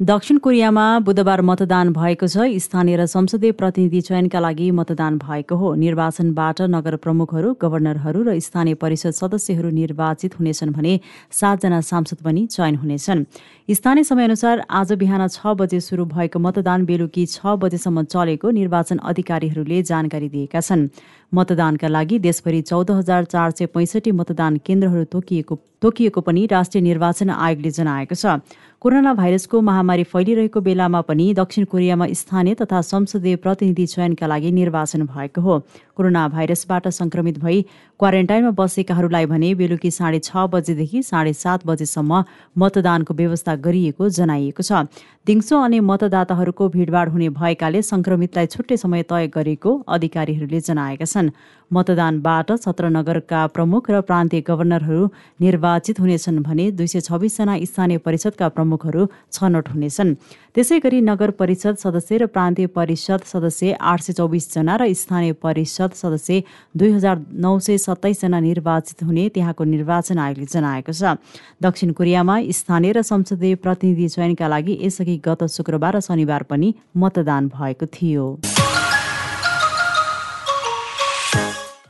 दक्षिण कोरियामा बुधबार मतदान भएको छ। स्थानीय र संसदीय प्रतिनिधि चयनका लागि मतदान भएको हो। निर्वाचनबाट नगर प्रमुखहरू गभर्नरहरू र स्थानीय परिषद सदस्यहरू निर्वाचित हुनेछन् भने सातजना सांसद पनि चयन हुनेछन्। स्थानीय समयअनुसार आज बिहान छ बजे सुरु भएको मतदान बेलुकी छ बजेसम्म चलेको निर्वाचन अधिकारीहरूले जानकारी दिएका छन्। मतदानका लागि देशभरि चौध हजार चार सय पैँसठी मतदान केन्द्रहरू तोकिएको तोकिएको पनि राष्ट्रिय निर्वाचन आयोगले जनाएको छ। कोरोना भाइरसको महामारी फैलिरहेको बेलामा पनि दक्षिण कोरियामा स्थानीय तथा संसदीय प्रतिनिधि चयनका लागि निर्वाचन भएको हो। कोरोना भाइरसबाट संक्रमित भई क्वारेन्टाइनमा बसेकाहरूलाई भने बेलुकी साढे छ बजेदेखि साढे सात बजेसम्म मतदानको व्यवस्था गरिएको जनाइएको छ। दिउँसो अनि मतदाताहरूको भिडभाड हुने भएकाले संक्रमितलाई छुट्टै समय तय गरेको अधिकारीहरूले जनाएका छन्। मतदानबाट सत्र नगरका प्रमुख र प्रान्तीय गभर्नरहरू निर्वाचित हुनेछन् भने दुई सय छब्बिसजना स्थानीय परिषदका प्रमुखहरू छनौट हुनेछन्। त्यसै गरी नगर परिषद सदस्य र प्रान्तीय परिषद सदस्य आठ सय चौबिसजना र स्थानीय परिषद सदस्य दुई हजार नौ सय सत्ताइसजना निर्वाचित हुने त्यहाँको निर्वाचन आयोगले जनाएको छ। दक्षिण कोरियामा स्थानीय र संसदीय प्रतिनिधि चयनका लागि यसअघि गत शुक्रबार र शनिबार पनि मतदान भएको थियो।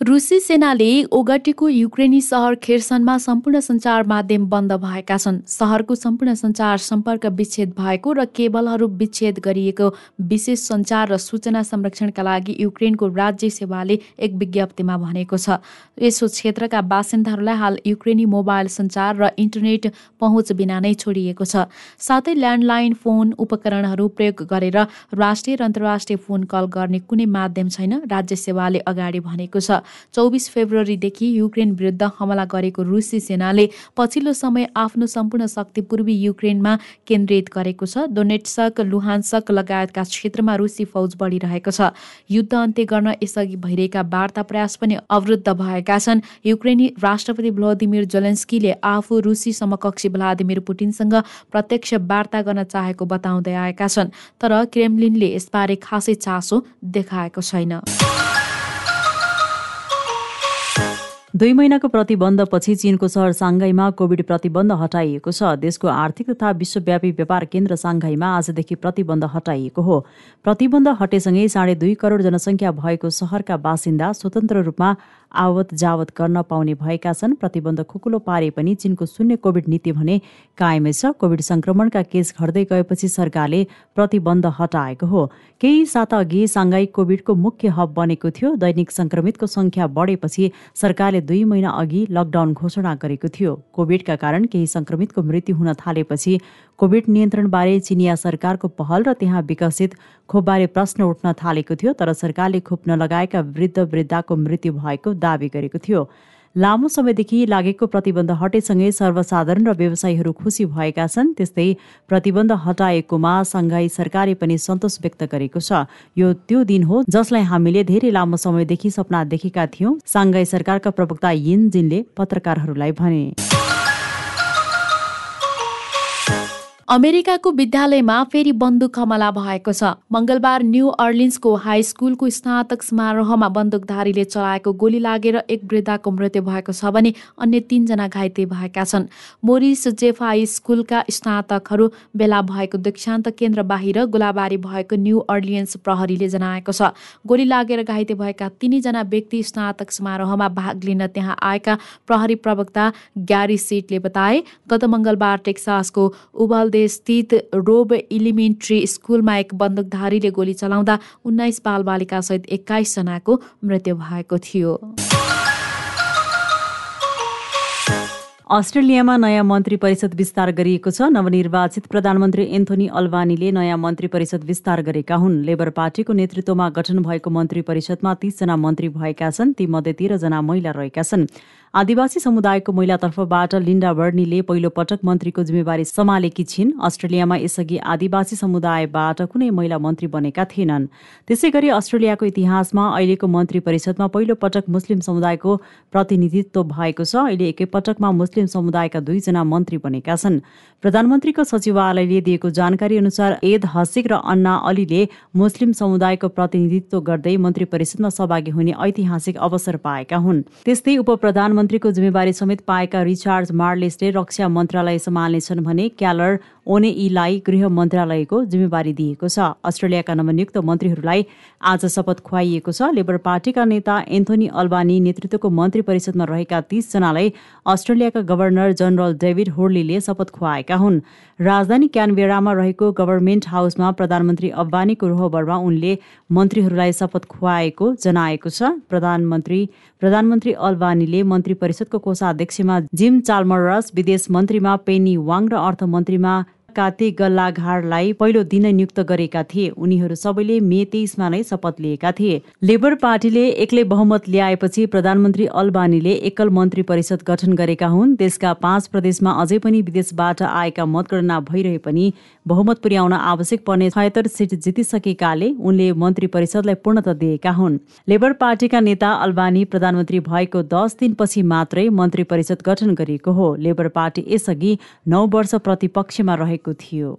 रुसी सेनाले ओगटेको युक्रेनी सहर खेर्सनमा सम्पूर्ण सञ्चार माध्यम बन्द भएका छन्। सहरको सम्पूर्ण सञ्चार सम्पर्क विच्छेद भएको र केबलहरू विच्छेद गरिएको विशेष सञ्चार र सूचना संरक्षणका लागि युक्रेनको राज्य सेवाले एक विज्ञप्तिमा भनेको छ। यसो क्षेत्रका बासिन्दाहरूलाई हाल युक्रेनी मोबाइल सञ्चार र इन्टरनेट पहुँच बिना नै छोडिएको छ। साथै ल्यान्डलाइन फोन उपकरणहरू प्रयोग गरेर राष्ट्रिय र अन्तर्राष्ट्रिय फोन कल गर्ने कुनै माध्यम छैन राज्य सेवाले अगाडि भनेको छ। चौबिस फेब्रुअरीदेखि युक्रेन विरुद्ध हमला गरेको रुसी सेनाले पछिल्लो समय आफ्नो सम्पूर्ण शक्ति पूर्वी युक्रेनमा केन्द्रित गरेको छ। डोनेट्सक लुहान्सक लगायतका क्षेत्रमा रुसी फौज बढिरहेको छ। युद्ध अन्त्य गर्न यसअघि भइरहेका वार्ता प्रयास पनि अवरुद्ध भएका छन्। युक्रेनी राष्ट्रपति भ्लादिमिर जलेन्स्कीले आफू रुसी समकक्षी भ्लादिमिर पुटिनसँग प्रत्यक्ष वार्ता गर्न चाहेको बताउँदै आएका छन् तर क्रेमलिनले यसबारे खासै चासो देखाएको छैन। दुई महिनाको प्रतिबन्धपछि चीनको सहर साङ्घाईमा कोविड प्रतिबन्ध हटाइएको छ। देशको आर्थिक तथा विश्वव्यापी व्यापार केन्द्र साङ्घाईमा आजदेखि प्रतिबन्ध हटाइएको हो। प्रतिबन्ध हटेसँगै साढे दुई करोड जनसङ्ख्या भएको सहरका बासिन्दा स्वतन्त्र रूपमा आवत जावत गर्न पाउने भएका छन्। प्रतिबन्ध खुकुलो पारे पनि चीनको शून्य कोविड नीति भने कायमै छ। कोविड संक्रमणका केस घट्दै गएपछि सरकारले प्रतिबन्ध हटाएको हो। केही साता अघि साङ्घाई कोविडको मुख्य हब बनेको थियो। दैनिक संक्रमितको संख्या बढेपछि सरकारले दुई महिना अघि लकडाउन घोषणा गरेको थियो। कोविडका कारण केही संक्रमितको मृत्यु हुन थालेपछि कोविड नियन्त्रणबारे चिनिया सरकारको पहल र त्यहाँ विकसित खोपबारे प्रश्न उठ्न थालेको थियो तर सरकारले खोप नलगाएका वृद्ध वृद्धाको मृत्यु भएको दावी गरेको थियो। लामो समयदेखि लागेको प्रतिबन्ध हटेसँगै सर्वसाधारण र व्यवसायीहरू खुसी भएका छन् त्यस्तै प्रतिबन्ध हटाएकोमा सङ्घाई सरकारले पनि सन्तोष व्यक्त गरेको छ। यो त्यो दिन हो जसलाई हामीले धेरै लामो समयदेखि सपना देखेका थियौँ साङ्घाई सरकारका प्रवक्ता यिन जिनले पत्रकारहरूलाई भने। अमेरिकाको विद्यालयमा फेरि बन्दुक हमला भएको छ। मंगलबार न्यू अर्लिन्सको हाई स्कुलको स्नातक समारोहमा बन्दुकधारीले चलाएको गोली लागेर एक वृद्धाको मृत्यु भएको छ भने अन्य तीनजना घाइते भएका छन्। मोरिस जेफ हाई स्कुलका स्नातकहरू बेला भएको दीक्षान्त केन्द्र बाहिर गोलाबारी भएको न्यू अर्लियन्स प्रहरीले जनाएको छ। गोली लागेर घाइते भएका तिनैजना व्यक्ति स्नातक समारोहमा भाग लिन त्यहाँ आएका प्रहरी प्रवक्ता ग्यारी सेटले बताए गत मंगलबार टेक्सासको उबल स्थित रोब इलिमेन्ट्री स्कुलमा एक बन्दुकधारीले गोली चलाउँदा उन्नाइस बालबालिकासहित एक्काइसजनाको मृत्यु भएको थियो। अस्ट्रेलियामा नयाँ मन्त्री परिषद विस्तार गरिएको छ। नवनिर्वाचित प्रधानमन्त्री एन्थोनी अल्बानीले नयाँ मन्त्री परिषद विस्तार गरेका हुन्। लेबर पार्टीको नेतृत्वमा गठन भएको मन्त्री परिषदमा तीसजना मन्त्री भएका छन्। तीमध्ये तेह्रजना महिला रहेका छन्। आदिवासी समुदायको महिलातर्फबाट लिन्डा बर्नीले पहिलो पटक मन्त्रीको जिम्मेवारी सम्हालेकी छिन्। अस्ट्रेलियामा यसअघि आदिवासी समुदायबाट कुनै महिला मन्त्री बनेका थिएनन्। त्यसै गरी अस्ट्रेलियाको इतिहासमा अहिलेको मन्त्री परिषदमा पहिलो पटक मुस्लिम समुदायको प्रतिनिधित्व भएको छ। अहिले एकैपटकमा मुस्लिम समुदायका दुईजना मन्त्री बनेका छन्। प्रधानमन्त्रीको सचिवालयले दिएको जानकारी अनुसार एद हसिक र अन्ना अलीले मुस्लिम समुदायको प्रतिनिधित्व गर्दै मन्त्री परिषदमा सहभागी हुने ऐतिहासिक अवसर पाएका हुन्। त्यस्तै उप प्रधानमन्त्री मन्त्रीको जिम्मेवारी समेत पाएका रिचार्ड मार्लेसले रक्षा मन्त्रालय सम्हाल्नेछन् भने क्यालर ओनेईलाई गृह मन्त्रालयको जिम्मेवारी दिएको छ। अस्ट्रेलियाका नवनियुक्त मन्त्रीहरूलाई आज शपथ खुवाइएको छ। लेबर पार्टीका नेता एन्थोनी अल्बानी नेतृत्वको मन्त्री परिषदमा रहेका तीसजनालाई अस्ट्रेलियाका गभर्नर जनरल डेभिड होर्लीले शपथ खुवाएका हुन्। राजधानी क्यानबेरामा रहेको गभर्मेन्ट हाउसमा प्रधानमन्त्री अब्बानीको रोहबरमा उनले मन्त्रीहरूलाई शपथ खुवाएको जनाएको छ। प्रधानमन्त्री प्रधानमन्त्री अल्बानीले मन्त्री परिषदको कोषाध्यक्षमा जिम चालमरस विदेश मन्त्रीमा पेनी वाङ र अर्थमन्त्रीमा काते गल्लाघारलाई पहिलो दिन नियुक्त गरेका थिए। उनीहरू सबैले मे तेइसमा नै शपथ लिएका थिए। लेबर पार्टीले एक्लै बहुमत ल्याएपछि प्रधानमन्त्री अल्बानीले एकल मन्त्री परिषद गठन गरेका हुन्। देशका पाँच प्रदेशमा अझै पनि विदेशबाट आएका मतगणना भइरहे पनि बहुमत पुर्याउन आवश्यक पर्ने छयत्तर सिट जितिसकेकाले उनले मन्त्री परिषदलाई पूर्णता दिएका हुन्। लेबर पार्टीका नेता अल्बानी प्रधानमन्त्री भएको दस दिनपछि मात्रै मन्त्री परिषद गठन गरिएको हो। लेबर पार्टी यसअघि नौ वर्ष प्रतिपक्षमा रहेको थियो।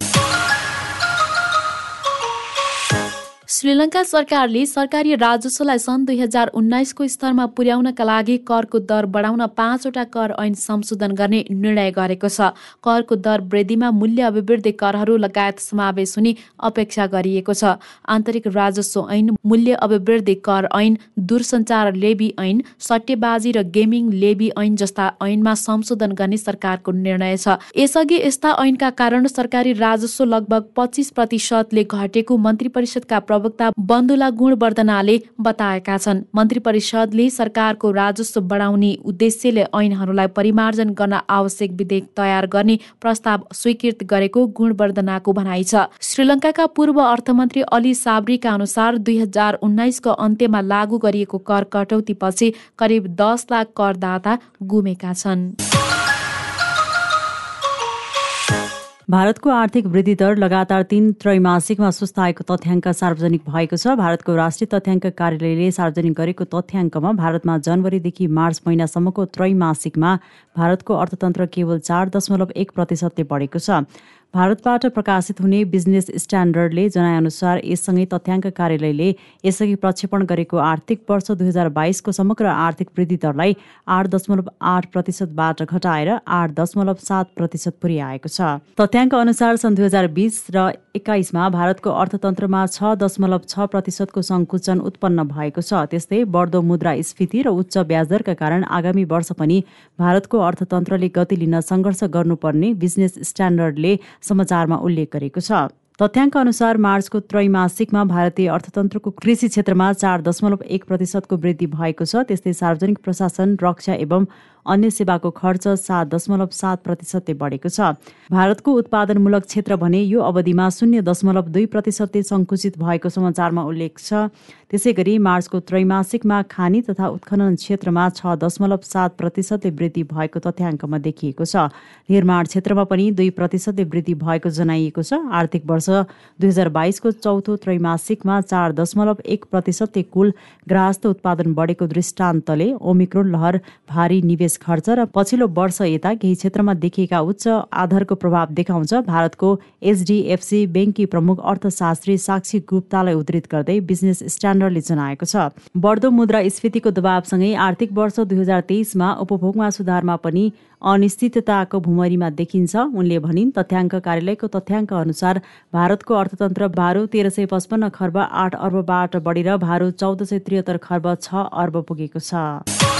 श्रीलङ्का सरकारले सरकारी राजस्वलाई सन् दुई हजार उन्नाइसको स्तरमा पुर्याउनका लागि करको दर बढाउन पाँचवटा कर ऐन संशोधन गर्ने निर्णय गरेको छ। करको दर वृद्धिमा मूल्य अभिवृद्धि करहरू लगायत समावेश हुने अपेक्षा गरिएको छ। आन्तरिक राजस्व ऐन मूल्य अभिवृद्धि कर ऐन दूरसञ्चार लेबी ऐन सट्टेबाजी र गेमिङ लेबी ऐन जस्ता ऐनमा संशोधन गर्ने सरकारको निर्णय छ। यसअघि यस्ता ऐनका कारण सरकारी राजस्व लगभग पच्चिस प्रतिशतले घटेको मन्त्री परिषदका प्रवक्ता बन्दुला गुणवर्धनाले बताएका छन्। मन्त्री परिषदले सरकारको राजस्व बढाउने उद्देश्यले ऐनहरूलाई परिमार्जन गर्न आवश्यक विधेयक तयार गर्ने प्रस्ताव स्वीकृत गरेको गुणवर्धनाको भनाइ छ। श्रीलङ्काका पूर्व अर्थमन्त्री अली साब्रीका अनुसार दुई हजार उन्नाइसको अन्त्यमा लागू गरिएको कर कटौतीपछि करिब दस लाख करदाता गुमेका छन्। भारतको आर्थिक वृद्धि दर लगातार तीन त्रैमासिकमा सुस्ताएको तथ्याङ्क सार्वजनिक भएको छ। भारतको राष्ट्रिय तथ्याङ्क कार्यालयले सार्वजनिक गरेको तथ्याङ्कमा भारतमा जनवरीदेखि मार्च महिनासम्मको त्रैमासिकमा भारतको अर्थतन्त्र केवल चार दशमलव एक प्रतिशतले बढेको छ। भारतबाट प्रकाशित हुने बिजनेस स्ट्यान्डर्डले जनाएअनुसार यससँगै तथ्याङ्क कार्यालयले यसअघि प्रक्षेपण गरेको आर्थिक वर्ष दुई हजार बाइसको समग्र आर्थिक वृद्धि दरलाई आठ दशमलव आठ प्रतिशतबाट घटाएर आठ दशमलव सात प्रतिशत पुर्याएको छ। तथ्याङ्क अनुसार सन् दुई हजार बिस र एक्काइसमा भारतको अर्थतन्त्रमा छ दशमलव छ प्रतिशतको सङ्कुचन उत्पन्न भएको छ। त्यस्तै बढ्दो मुद्रा स्फीति र उच्च ब्याजदरका कारण आगामी वर्ष पनि भारतको अर्थतन्त्रले गति लिन सङ्घर्ष गर्नुपर्ने बिजनेस स्ट्यान्डर्डले समाचारमा उल्लेख गरेको छ। तथ्याङ्क अनुसार मार्चको त्रैमासिकमा भारतीय अर्थतन्त्रको कृषि क्षेत्रमा चार दशमलव एक प्रतिशतको वृद्धि भएको छ। त्यस्तै सार्वजनिक प्रशासन रक्षा एवं अन्य सेवाको खर्च सात दशमलव सात प्रतिशतले बढेको छ। भारतको उत्पादनमूलक क्षेत्र भने यो अवधिमा शून्य दशमलव दुई प्रतिशतले सङ्कुचित भएको समाचारमा उल्लेख छ। त्यसै गरी मार्चको त्रैमासिकमा खानी तथा उत्खनन क्षेत्रमा छ दशमलव सात प्रतिशतले वृद्धि भएको तथ्याङ्कमा देखिएको छ। निर्माण क्षेत्रमा पनि दुई प्रतिशतले वृद्धि भएको जनाइएको छ। आर्थिक वर्ष दुई हजार बाइसको चौथो त्रैमासिकमा चार दशमलव एक प्रतिशतले कुल ग्राहस्थ उत्पादन बढेको दृष्टान्तले ओमिक्रोन लहर भारी निवेश खर्च र पछिल्लो वर्ष यता केही क्षेत्रमा देखिएका उच्च आधारको प्रभाव देखाउँछ। भारतको एचडिएफसी ब्याङ्ककी प्रमुख अर्थशास्त्री साक्षी गुप्तालाई उद्धित गर्दै बिजनेस स्ट्यान्डर्डले जनाएको छ। बढ्दो मुद्रा स्फीतिको दबावसँगै आर्थिक वर्ष दुई हजार तेइसमा उपभोगमा सुधारमा पनि अनिश्चितताको भुमरीमा देखिन्छ। उनले भनिन् तथ्याङ्क कार्यालयको तथ्याङ्क अनुसार भारतको अर्थतन्त्र भारो तेह्र सय पचपन्न खर्ब आठ अर्बबाट बढेर भारो चौध सय त्रिहत्तर खर्ब छ अर्ब पुगेको छ।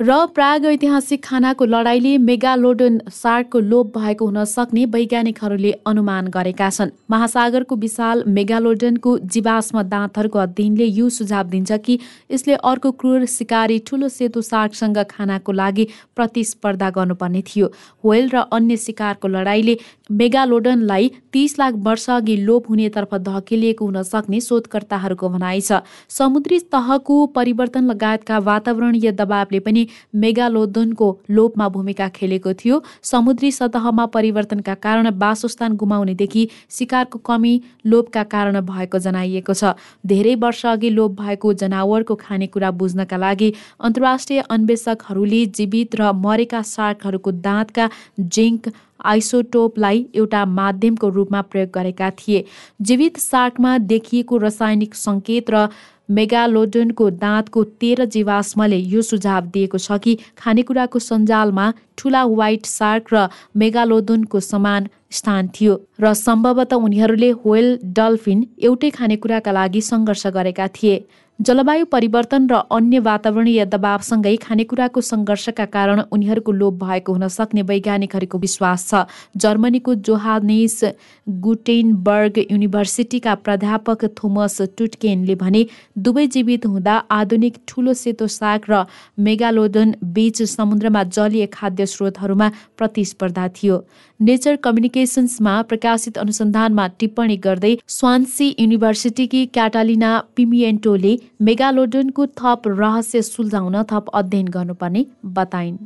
र प्राग ऐतिहासिक खानाको लडाईँले मेगालोडन सार्कको लोप भएको हुन सक्ने वैज्ञानिकहरूले अनुमान गरेका छन्। महासागरको विशाल मेगालोडनको जीवाश्म दाँतहरूको अध्ययनले यो सुझाव दिन्छ कि यसले अर्को क्रूर सिकारी ठुलो सेतो सार्कसँग खानाको लागि प्रतिस्पर्धा गर्नुपर्ने थियो। होयल र अन्य शिकारको लडाईँले मेगालोडनलाई तीस लाख वर्ष अघि लोप हुनेतर्फ धकेलिएको हुन सक्ने शोधकर्ताहरूको भनाइ छ। समुद्री तहको परिवर्तन लगायतका वातावरणीय दबावले पनि मेगालोदनको लोपमा भूमिका खेलेको थियो। समुद्री सतहमा परिवर्तनका कारण वासस्थान गुमाउनेदेखि शिकारको कमी लोपका कारण भएको जनाइएको छ। धेरै वर्ष अघि लोप भएको जनावरको खानेकुरा बुझ्नका लागि अन्तर्राष्ट्रिय अन्वेषकहरूले जीवित र मरेका सार्कहरूको दाँतका जिङ्क आइसोटोपलाई एउटा माध्यमको रूपमा प्रयोग गरेका थिए। जीवित सार्कमा देखिएको रासायनिक सङ्केत र मेगालोडोनको दाँतको तेह्र जीवाश्मले यो सुझाव दिएको छ कि खानेकुराको सञ्जालमा ठुला व्हाइट सार्क र मेगालोडोनको समान स्थान थियो र सम्भवतः उनीहरूले होइल डल्फिन एउटै खानेकुराका लागि सङ्घर्ष गरेका थिए। जलवायु परिवर्तन र अन्य वातावरणीय दबावसँगै खानेकुराको सङ्घर्षका कारण उनीहरूको लोभ भएको हुन सक्ने वैज्ञानिकहरूको विश्वास छ। जर्मनीको जोहानेस गुटेनबर्ग युनिभर्सिटीका प्राध्यापक थोमस टुटकेनले भने दुवै जीवित हुँदा आधुनिक ठुलो सेतो साग र मेगालोडन बीच समुद्रमा जलीय खाद्य स्रोतहरूमा प्रतिस्पर्धा थियो। नेचर कम्युनिकेसन्समा प्रकाशित अनुसन्धानमा टिप्पणी गर्दै स्वान्सी युनिभर्सिटीकी क्याटालिना पिमिएन्टोले मेगालोडनको थप रहस्य सुल्झाउन थप अध्ययन गर्नुपर्ने बताइन्।